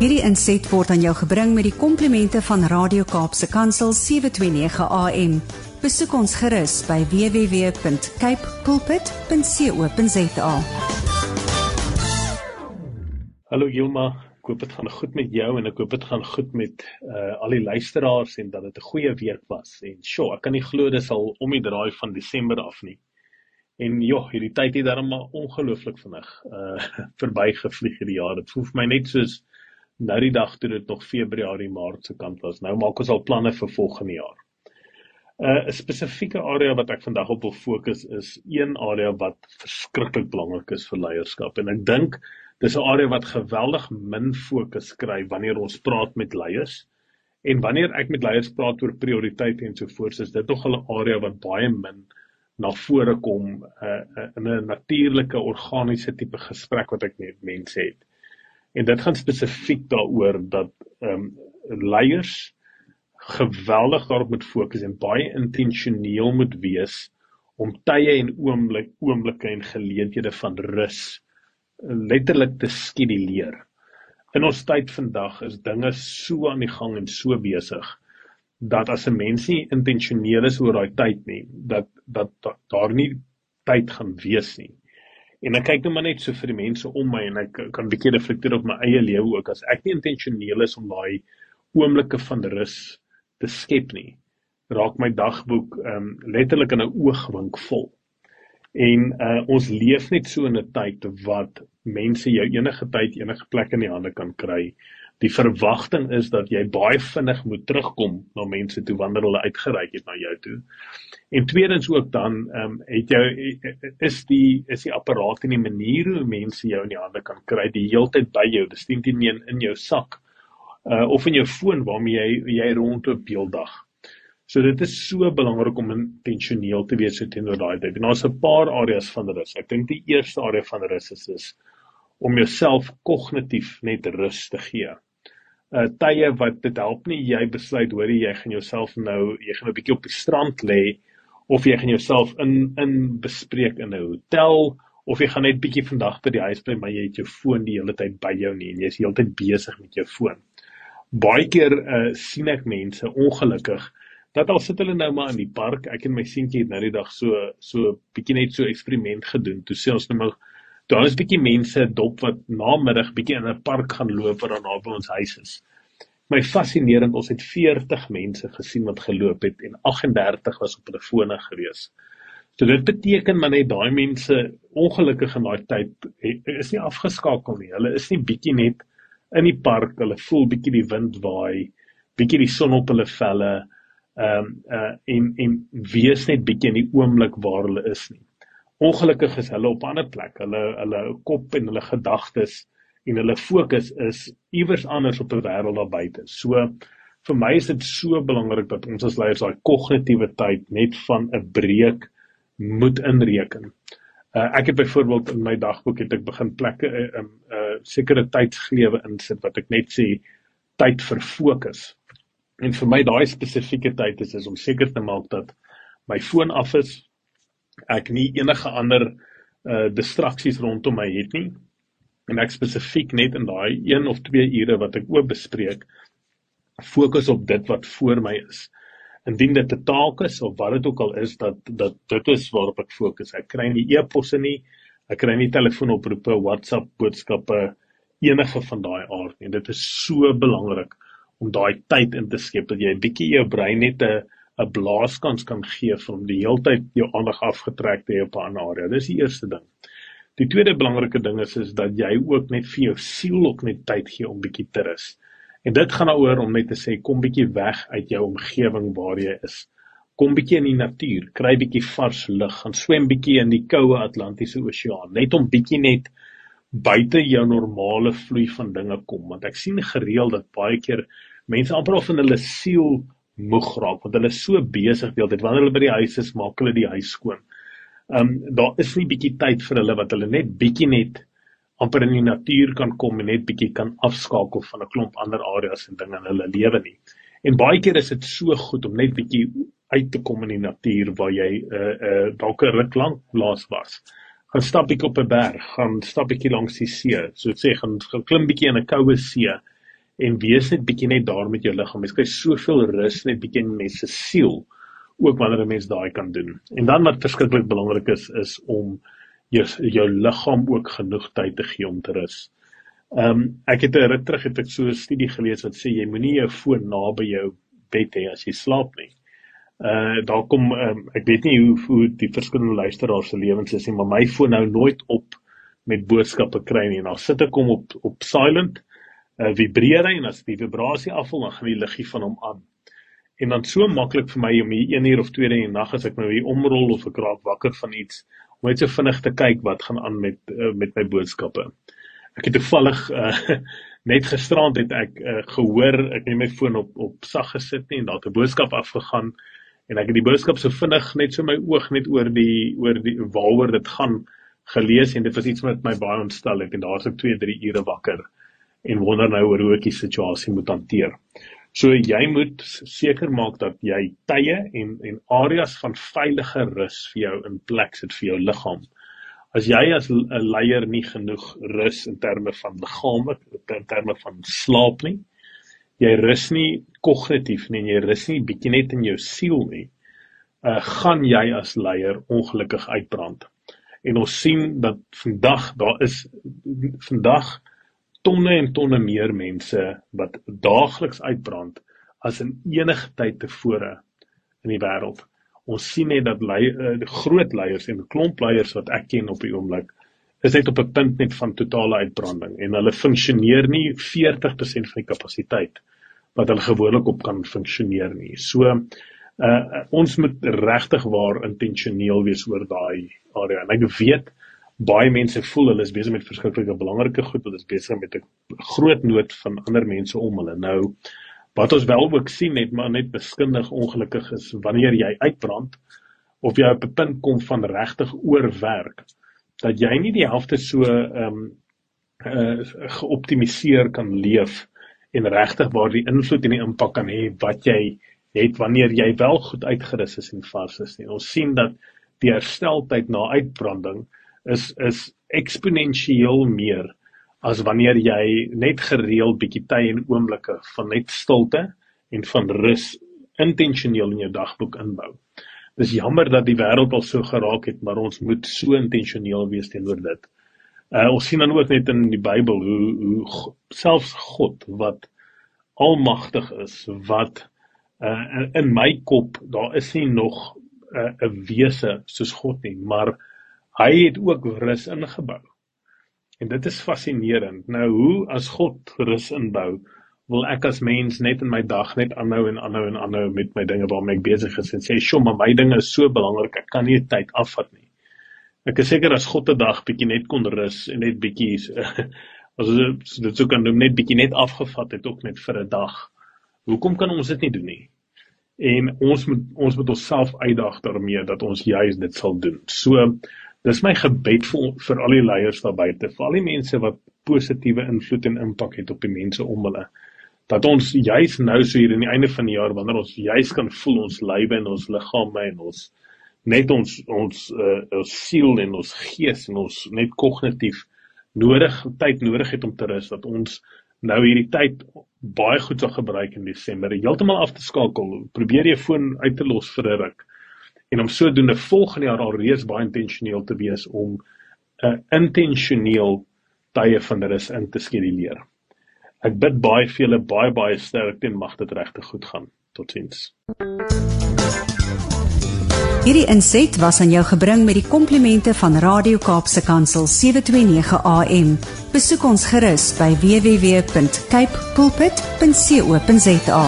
Hierdie inset word aan jou gebring met die komplimente van Radio Kaapse Kansel 729 AM. Besoek ons gerus by www.cape pulpit.co.za. Hallo Gilma, ek hoop dit gaan goed met jou en ek hoop dit gaan goed met uh al die luisteraars en dat dit 'n goeie week was. En sjoe, ek kan nie glo dis al om die draai van Desember af nie. En joh, hierdie tyd het darem maar ongelooflik vinnig uh verbygevlieg hierdie jaar. Dit voel vir my net soos nou die dag toe dit nog Februarie, Maart se kant was. Nou maak ons al planne vir volgende jaar. Uh 'n spesifieke area wat ek vandag op wil fokus is een area wat verskriklik belangrik is vir leierskap en ek dink Dis 'n area wat geweldig min fokus kry wanneer ons praat met leiers. En wanneer ek met leiers praat oor prioriteite en so voort, is dit nog 'n area wat baie min na vore kom uh, uh, in 'n natuurlike organiese tipe gesprek wat ek met mense het. En dit gaan spesifiek daaroor dat ehm um, leiers geweldig daarop moet fokus en baie intentioneel moet wees om tye en oomblik oomblikke en geleenthede van rus letterlik te skeduleer. In ons tyd vandag is dinge so aan die gang en so besig dat as 'n mens nie intentioneel is oor daai tyd nie, dat dat, dat daar nie tyd gaan wees nie. En ek kyk nou maar net so vir die mense om my en ek kan 'n bietjie reflekteer op my eie lewe ook as ek nie intentioneel is om daai oomblikke van rus te skep nie, raak my dagboek ehm um, letterlik in 'n oogwink vol. En uh ons leef net so in 'n tyd wat mense jou enige tyd enige plek in die hande kan kry. Die verwagting is dat jy baie vinnig moet terugkom na mense toe wanneer hulle uitgereik het na jou toe. En tweedens ook dan ehm um, het jou is die is die apparaat en die manier hoe mense jou in die hande kan kry die heeltyd by jou. Dis nie net in jou sak uh of in jou foon waarmee jy jy rondloop heeldag. So dit is so belangrik om intentioneel te wees teenoor daai tyd. En daar's 'n paar areas van rus. Ek dink die eerste area van rus is is om jouself kognitief net rus te gee. Uh tye wat dit help nie jy besluit hoor jy gaan jouself nou jy gaan 'n bietjie op die strand lê of jy gaan jouself in in bespreek in 'n hotel of jy gaan net bietjie vandag by die huis bly maar jy het jou foon die hele tyd by jou nie en jy's heeltyd besig met jou foon. Baie keer uh sien ek mense ongelukkig dat al sit hulle nou maar in die park, ek en my seentjie het nou die dag so so bietjie net so eksperiment gedoen. Toe sê ons nou maar daar is bietjie mense dop wat namiddag bietjie in 'n park gaan loop wat daar naby ons huis is. My fascinerend, ons het 40 mense gesien wat geloop het en 38 was op hulle fone gerees. So dit beteken maar net daai mense ongelukkig in daai tyd is nie afgeskakel nie. Hulle is nie bietjie net in die park, hulle voel bietjie die wind waai, bietjie die son op hulle velle ehm um, uh en en wees net bietjie in die oomblik waar hulle is nie. Ongelukkig is hulle op 'n ander plek. Hulle hulle kop en hulle gedagtes en hulle fokus is iewers anders op 'n wêreld daar buite. So vir my is dit so belangrik dat ons as leiers daai kognitiewe tyd net van 'n breek moet inreken. Uh ek het byvoorbeeld in my dagboek het ek begin plekke 'n uh, um, uh sekere tydsglewe insit wat ek net sê tyd vir fokus. En vir my daai spesifieke tyd is is om seker te maak dat my foon af is. Ek nie enige ander uh distraksies rondom my het nie. En ek spesifiek net in daai 1 of 2 ure wat ek ook bespreek, fokus op dit wat voor my is. Indien dit 'n taak is of wat dit ook al is dat dat dit is waarop ek fokus. Ek kry nie e-posse nie. Ek kry nie telefoonoproepe, WhatsApp boodskappe enige van daai aard nie. Dit is so belangrik om daai tyd in te skep dat jy 'n bietjie jou brein net 'n 'n blaaskans kan gee om die heeltyd jou aandag afgetrek te hê op 'n ander area. Dis die eerste ding. Die tweede belangrike ding is is dat jy ook net vir jou siel ook net tyd gee om bietjie te rus. En dit gaan daaroor om net te sê kom bietjie weg uit jou omgewing waar jy is. Kom bietjie in die natuur, kry bietjie vars lug, gaan swem bietjie in die koue Atlantiese Oseaan, net om bietjie net buite jou normale vloei van dinge kom want ek sien gereeld dat baie keer mense amper of in hulle siel moeg raak want hulle is so besig die hele tyd wanneer hulle by die huis is maak hulle die huis skoon. Ehm um, daar is nie bietjie tyd vir hulle wat hulle net bietjie net amper in die natuur kan kom en net bietjie kan afskakel van 'n klomp ander areas en dinge in hulle lewe nie. En baie keer is dit so goed om net bietjie uit te kom in die natuur waar jy 'n uh, 'n uh, dalk 'n ruk lank laas was gaan stap bietjie op 'n berg, gaan stap bietjie langs die see. So sê gaan, gaan klim bietjie in 'n koue see en wees net bietjie net daar met jou liggaam. Jy kry soveel rus net bietjie in mens se siel ook wanneer 'n mens daai kan doen. En dan wat verskriklik belangrik is is om jou jou liggaam ook genoeg tyd te gee om te rus. Ehm um, ek het 'n ruk terug het ek so 'n studie gelees wat sê jy moenie jou foon naby jou bed hê as jy slaap nie uh daar kom um, ek weet nie hoe hoe die verskillende luisteraars se lewens is nie maar my foon nou nooit op met boodskappe kry nie en dan sit ek hom op op silent uh vibreer hy en as die vibrasie afval dan gaan die liggie van hom aan. En dan so maklik vir my om hier 1 uur of 2 uur in die nag as ek nou hier omrol of ek raak wakker van iets om net so vinnig te kyk wat gaan aan met uh, met my boodskappe. Ek het toevallig uh net gisterand het ek uh, gehoor ek het my foon op op sag gesit nie en daar het 'n boodskap afgegaan en ek het die boodskap so vinnig net so my oog net oor die oor die waaroor dit gaan gelees en dit was iets wat my baie ontstel het en daar's ek 2 3 ure wakker en wonder nou oor hoe ek die situasie moet hanteer. So jy moet seker maak dat jy tye en en areas van veilige rus vir jou in plek sit vir jou liggaam. As jy as 'n leier nie genoeg rus in terme van liggaamlik in terme van slaap nie, jy rus nie kognitief nie en jy rus nie bietjie net in jou siel nie, uh gaan jy as leier ongelukkig uitbrand. En ons sien dat vandag daar is vandag tonne en tonne meer mense wat daagliks uitbrand as in enige tyd tevore in die wêreld. Ons sien net dat lei, uh, groot leiers en klomp leiers wat ek ken op die oomblik is net op 'n punt net van totale uitbranding en hulle funksioneer nie 40% van die kapasiteit wat hulle gewoonlik op kan funksioneer nie. So uh ons moet regtig waar intentioneel wees oor daai area. En ek weet baie mense voel hulle is besig met verskriklike belangrike goed, hulle is besig met 'n groot nood van ander mense om hulle. Nou wat ons wel ook sien net maar net beskundig ongelukkig is wanneer jy uitbrand of jy op 'n punt kom van regtig oorwerk dat jy nie die helfte so ehm um, uh geoptimaliseer kan leef en regtig waar die invloed en die impak kan hê wat jy het wanneer jy wel goed uitgerus is en vars is nie. Ons sien dat die hersteltyd na uitbranding is is eksponensieel meer as wanneer jy net gereeld bietjie tyd en oomblikke van net stilte en van rus intentioneel in jou dagboek inbou. Dis jammer dat die wêreld al so geraak het, maar ons moet so intentioneel wees teenoor dit. Uh ons sien dan ook net in die Bybel hoe hoe selfs God wat almagtig is, wat uh in my kop daar is nie nog 'n uh, 'n wese soos God nie, maar hy het ook rus ingebou. En dit is fascinerend. Nou hoe as God rus inbou, wil ek as mens net in my dag net aanhou en aanhou en aanhou met my dinge waarmee ek besig is en sê, "Sjoe, maar my dinge is so belangrik, ek kan nie tyd afvat nie." Ek is seker as God 'n dag bietjie net kon rus en net bietjie as ons dit sou kan doen net bietjie net afgevat het ook net vir 'n dag. Hoekom kan ons dit nie doen nie? En ons moet ons moet onsself uitdaag daarmee dat ons juis dit sal doen. So dis my gebed vir vir al die leiers daar buite, vir al die mense wat positiewe invloed en impak het op die mense om hulle. Dat ons juis nou so hier in die einde van die jaar wanneer ons juis kan voel ons lywe en ons liggame en ons net ons ons uh, ons siel en ons gees en ons net kognitief nodig tyd nodig het om te rus dat ons nou hierdie tyd baie goed sal gebruik in Desember. Heeltemal af te skakel. Probeer jy foon uit te los vir 'n ruk en om sodoende volgende jaar alreeds baie intentioneel te wees om 'n uh, intentioneel tye van rus in te skeduleer. Ek bid baie vir julle baie baie sterkte en mag dit regtig goed gaan. Totsiens. Hierdie inset was aan jou gebring met die komplimente van Radio Kaapse Kansel 729 AM. Besoek ons gerus by www.cape pulpit.co.za.